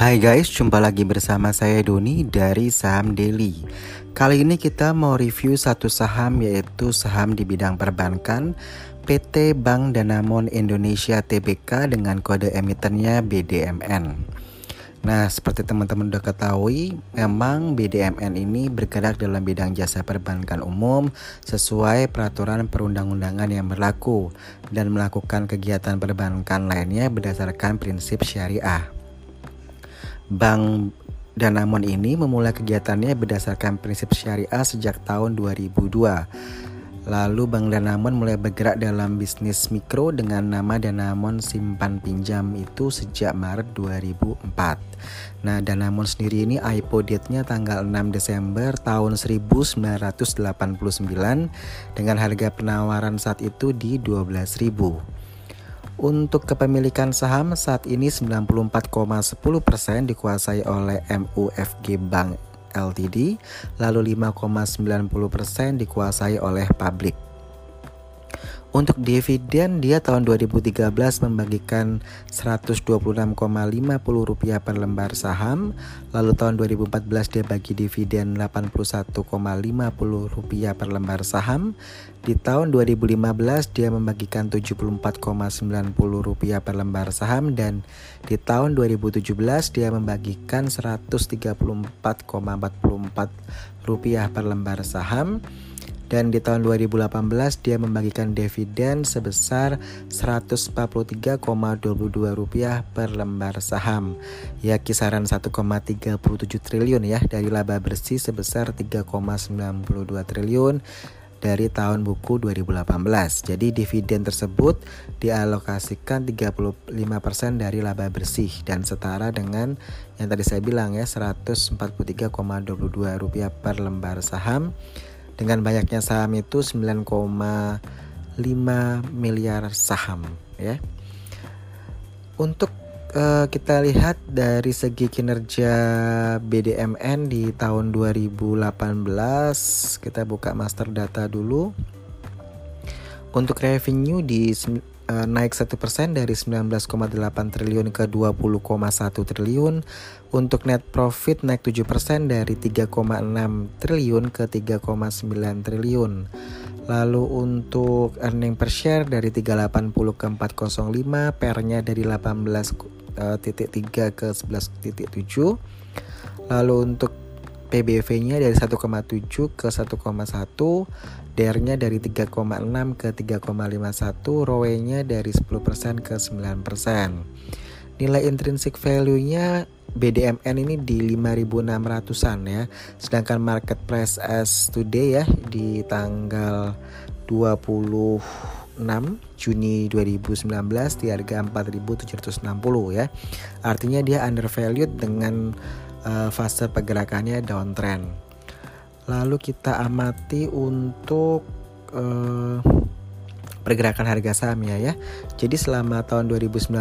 Hai guys, jumpa lagi bersama saya Doni dari Saham Daily. Kali ini kita mau review satu saham yaitu saham di bidang perbankan PT Bank Danamon Indonesia Tbk dengan kode emitennya BDMN. Nah, seperti teman-teman udah ketahui, memang BDMN ini bergerak dalam bidang jasa perbankan umum sesuai peraturan perundang-undangan yang berlaku dan melakukan kegiatan perbankan lainnya berdasarkan prinsip syariah. Bank Danamon ini memulai kegiatannya berdasarkan prinsip syariah sejak tahun 2002. Lalu Bank Danamon mulai bergerak dalam bisnis mikro dengan nama Danamon Simpan Pinjam itu sejak Maret 2004. Nah, Danamon sendiri ini IPO date-nya tanggal 6 Desember tahun 1989 dengan harga penawaran saat itu di 12.000. Untuk kepemilikan saham saat ini 94,10% dikuasai oleh MUFG Bank Ltd, lalu 5,90% dikuasai oleh publik. Untuk dividen dia tahun 2013 membagikan 126,50 rupiah per lembar saham, lalu tahun 2014 dia bagi dividen 81,50 rupiah per lembar saham. Di tahun 2015 dia membagikan 74,90 rupiah per lembar saham. Dan di tahun 2017 dia membagikan 134,44 rupiah per lembar saham dan di tahun 2018 dia membagikan dividen sebesar 143,22 rupiah per lembar saham ya kisaran 1,37 triliun ya dari laba bersih sebesar 3,92 triliun dari tahun buku 2018. Jadi dividen tersebut dialokasikan 35% dari laba bersih dan setara dengan yang tadi saya bilang ya 143,22 rupiah per lembar saham dengan banyaknya saham itu 9,5 miliar saham ya. Untuk uh, kita lihat dari segi kinerja BDMN di tahun 2018 kita buka master data dulu. Untuk revenue di uh, naik 1% dari 19,8 triliun ke 20,1 triliun. Untuk net profit naik 7% dari 3,6 triliun ke 3,9 triliun. Lalu untuk earning per share dari 380 ke 405, pernya dari 18.3 eh, ke 11.7. Lalu untuk PBV-nya dari 1,7 ke 1,1, DER-nya dari 3,6 ke 3,51, ROE-nya dari 10% ke 9%. Nilai intrinsic value-nya BDMN ini di 5600-an ya. Sedangkan market price as today ya di tanggal 26 Juni 2019 di harga 4760 ya. Artinya dia undervalued dengan uh, fase pergerakannya downtrend. Lalu kita amati untuk uh, pergerakan harga sahamnya ya. Jadi selama tahun 2019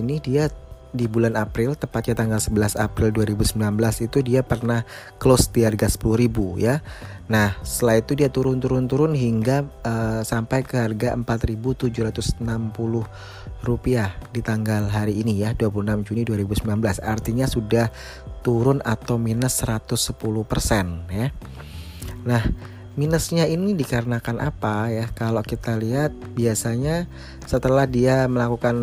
ini dia di bulan April tepatnya tanggal 11 April 2019 itu dia pernah close di harga 10.000 ya. Nah, setelah itu dia turun-turun-turun hingga uh, sampai ke harga 4.760 rupiah di tanggal hari ini ya 26 Juni 2019. Artinya sudah turun atau minus 110% ya. Nah, minusnya ini dikarenakan apa ya? Kalau kita lihat biasanya setelah dia melakukan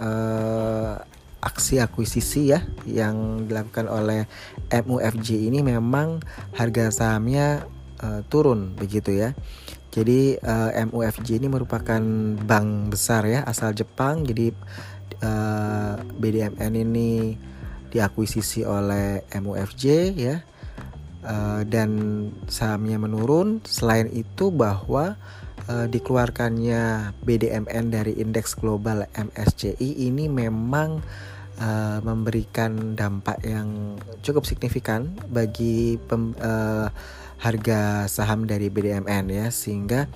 uh, aksi akuisisi ya yang dilakukan oleh MUFG ini memang harga sahamnya uh, turun begitu ya. Jadi uh, eh, MUFG ini merupakan bank besar ya asal Jepang. Jadi uh, eh, BDMN ini diakuisisi oleh MUFG ya. Uh, dan sahamnya menurun. Selain itu bahwa dikeluarkannya BDMN dari indeks global MSCI ini memang uh, memberikan dampak yang cukup signifikan bagi pem, uh, harga saham dari BDMN ya sehingga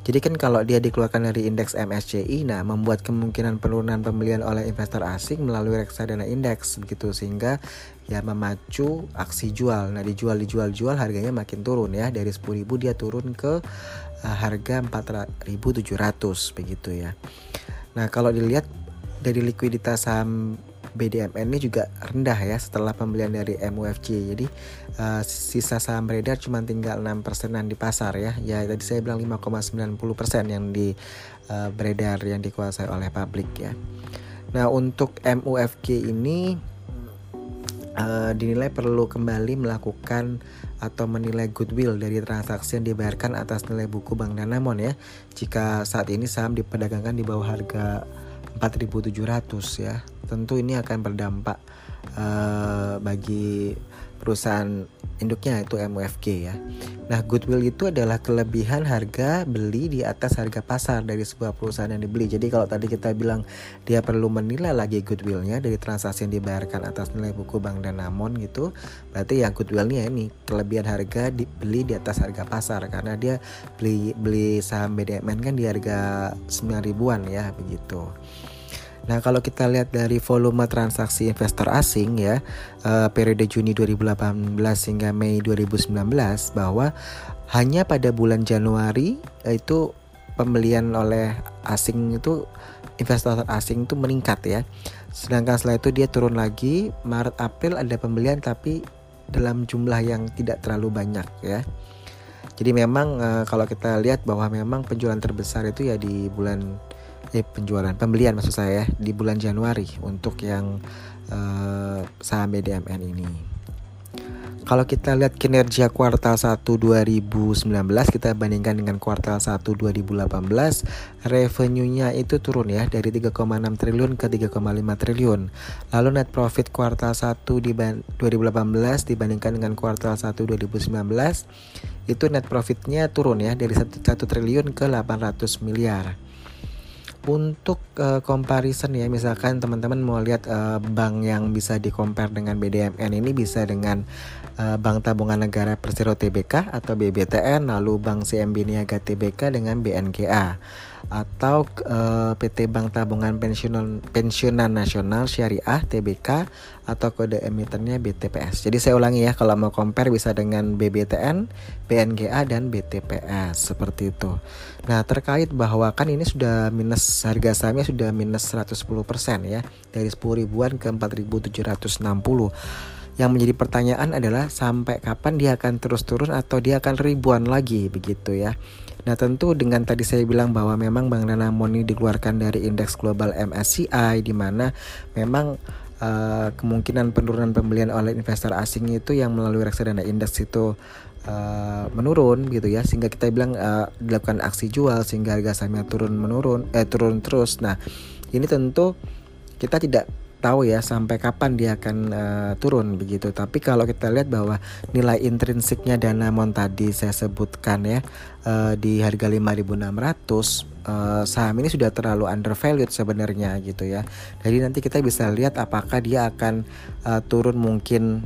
jadi kan kalau dia dikeluarkan dari indeks MSCI, nah membuat kemungkinan penurunan pembelian oleh investor asing melalui reksadana indeks begitu sehingga ya memacu aksi jual. Nah dijual dijual jual harganya makin turun ya dari 10.000 dia turun ke uh, harga 4.700 begitu ya. Nah kalau dilihat dari likuiditas saham BDMN ini juga rendah ya setelah pembelian dari MUFG. Jadi uh, sisa saham beredar cuma tinggal 6 persenan di pasar ya. Ya tadi saya bilang 5,90 persen yang di uh, beredar yang dikuasai oleh publik ya. Nah untuk MUFG ini uh, dinilai perlu kembali melakukan atau menilai goodwill dari transaksi yang dibayarkan atas nilai buku Bank Danamon ya. Jika saat ini saham diperdagangkan di bawah harga 4.700 ya, tentu ini akan berdampak uh, bagi perusahaan induknya itu MUFG ya. Nah, goodwill itu adalah kelebihan harga beli di atas harga pasar dari sebuah perusahaan yang dibeli. Jadi kalau tadi kita bilang dia perlu menilai lagi goodwillnya dari transaksi yang dibayarkan atas nilai buku bank dan namon gitu, berarti ya goodwillnya ini kelebihan harga dibeli di atas harga pasar karena dia beli beli saham BDMN kan di harga 9 ribuan ya begitu. Nah, kalau kita lihat dari volume transaksi investor asing ya, uh, periode Juni 2018 hingga Mei 2019 bahwa hanya pada bulan Januari uh, itu pembelian oleh asing itu investor asing itu meningkat ya. Sedangkan setelah itu dia turun lagi, Maret April ada pembelian tapi dalam jumlah yang tidak terlalu banyak ya. Jadi memang uh, kalau kita lihat bahwa memang penjualan terbesar itu ya di bulan eh penjualan pembelian maksud saya di bulan Januari untuk yang uh, saham BDMN ini. Kalau kita lihat kinerja kuartal 1 2019 kita bandingkan dengan kuartal 1 2018, revenue-nya itu turun ya dari 3,6 triliun ke 3,5 triliun. Lalu net profit kuartal 1 di 2018 dibandingkan dengan kuartal 1 2019 itu net profitnya turun ya dari 1 triliun ke 800 miliar untuk uh, comparison ya misalkan teman-teman mau lihat uh, bank yang bisa di compare dengan BDMN ini bisa dengan uh, Bank Tabungan Negara Persero TBK atau BBTN lalu Bank CMB Niaga TBK dengan BNGA atau uh, PT Bank Tabungan Pensiunan Pensiunan Nasional Syariah TBK atau kode emitennya BTPS. Jadi saya ulangi ya kalau mau compare bisa dengan BBTN, BNGA dan BTPS seperti itu. Nah, terkait bahwa kan ini sudah minus harga sahamnya sudah minus 110% ya dari 10 ribuan ke 4760 yang menjadi pertanyaan adalah sampai kapan dia akan terus turun atau dia akan ribuan lagi begitu ya. Nah tentu dengan tadi saya bilang bahwa memang Bank Danamon ini dikeluarkan dari indeks global MSCI di mana memang uh, kemungkinan penurunan pembelian oleh investor asing itu yang melalui reksadana indeks itu uh, menurun gitu ya sehingga kita bilang uh, dilakukan aksi jual sehingga harga sahamnya turun menurun eh turun terus. Nah ini tentu kita tidak tahu ya sampai kapan dia akan uh, turun begitu. Tapi kalau kita lihat bahwa nilai intrinsiknya Danamon tadi saya sebutkan ya uh, di harga 5.600 uh, saham ini sudah terlalu undervalued sebenarnya gitu ya. Jadi nanti kita bisa lihat apakah dia akan uh, turun mungkin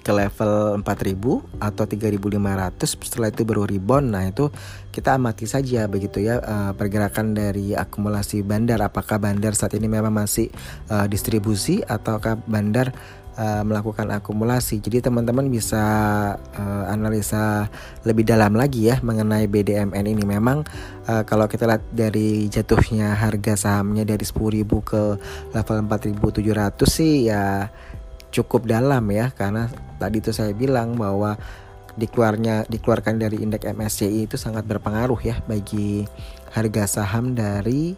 ke level 4000 atau 3500 setelah itu baru rebound. Nah itu kita amati saja begitu ya uh, pergerakan dari akumulasi bandar. Apakah bandar saat ini memang masih uh, distribusi ataukah bandar uh, melakukan akumulasi? Jadi teman-teman bisa uh, analisa lebih dalam lagi ya mengenai BDMN ini. Memang uh, kalau kita lihat dari jatuhnya harga sahamnya dari 10.000 ke level 4.700 sih ya cukup dalam ya karena tadi itu saya bilang bahwa dikeluarnya dikeluarkan dari indeks MSCI itu sangat berpengaruh ya bagi harga saham dari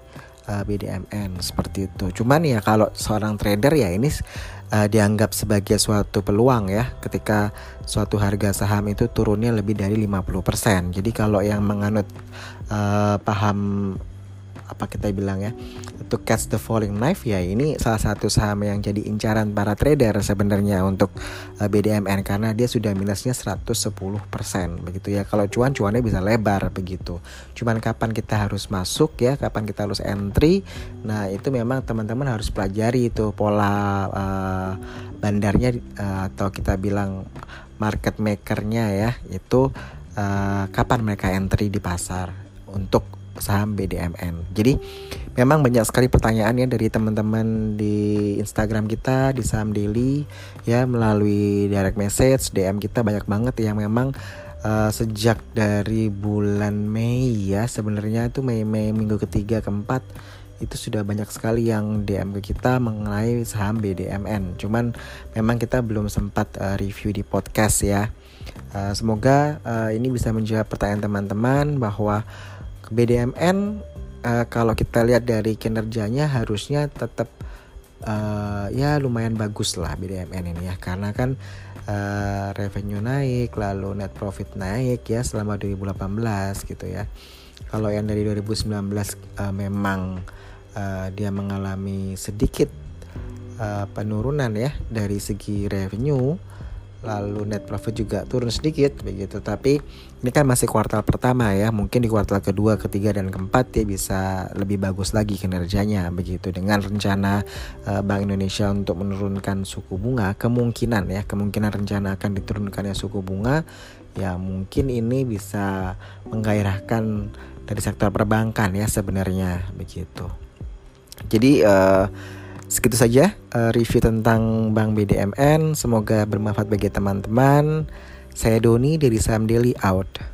uh, eh, BDMN seperti itu. Cuman ya kalau seorang trader ya ini uh, dianggap sebagai suatu peluang ya ketika suatu harga saham itu turunnya lebih dari 50%. Jadi kalau yang menganut uh, paham apa kita bilang ya to catch the falling knife ya ini salah satu saham yang jadi incaran para trader sebenarnya untuk eh, BDMN karena dia sudah minusnya 110% begitu ya. Kalau cuan cuannya bisa lebar begitu. Cuman kapan kita harus masuk ya kapan kita harus entry nah itu memang teman-teman harus pelajari itu pola uh, bandarnya uh, atau kita bilang market makernya ya itu uh, kapan mereka entry di pasar untuk saham BDMN. Jadi memang banyak sekali pertanyaannya dari teman-teman di Instagram kita di saham daily ya melalui direct message DM kita banyak banget yang memang uh, sejak dari bulan Mei ya sebenarnya itu Mei Mei minggu ketiga keempat itu sudah banyak sekali yang DM ke kita mengenai saham BDMN. Cuman memang kita belum sempat uh, review di podcast ya. Uh, semoga uh, ini bisa menjawab pertanyaan teman-teman bahwa BDMN uh, kalau kita lihat dari kinerjanya harusnya tetap uh, ya lumayan bagus lah BDMN ini ya karena kan uh, revenue naik lalu net profit naik ya selama 2018 gitu ya. Kalau yang dari 2019 uh, memang uh, dia mengalami sedikit uh, penurunan ya dari segi revenue lalu net profit juga turun sedikit begitu. Tapi ini kan masih kuartal pertama ya. Mungkin di kuartal kedua ketiga dan keempat dia bisa lebih bagus lagi kinerjanya begitu. Dengan rencana uh, Bank Indonesia untuk menurunkan suku bunga kemungkinan ya kemungkinan rencana akan diturunkannya suku bunga ya mungkin ini bisa menggairahkan dari sektor perbankan ya sebenarnya begitu. Jadi uh, segitu saja uh, review tentang Bank BDMN. Semoga bermanfaat bagi teman-teman. Saya Doni dari Sam Daily out.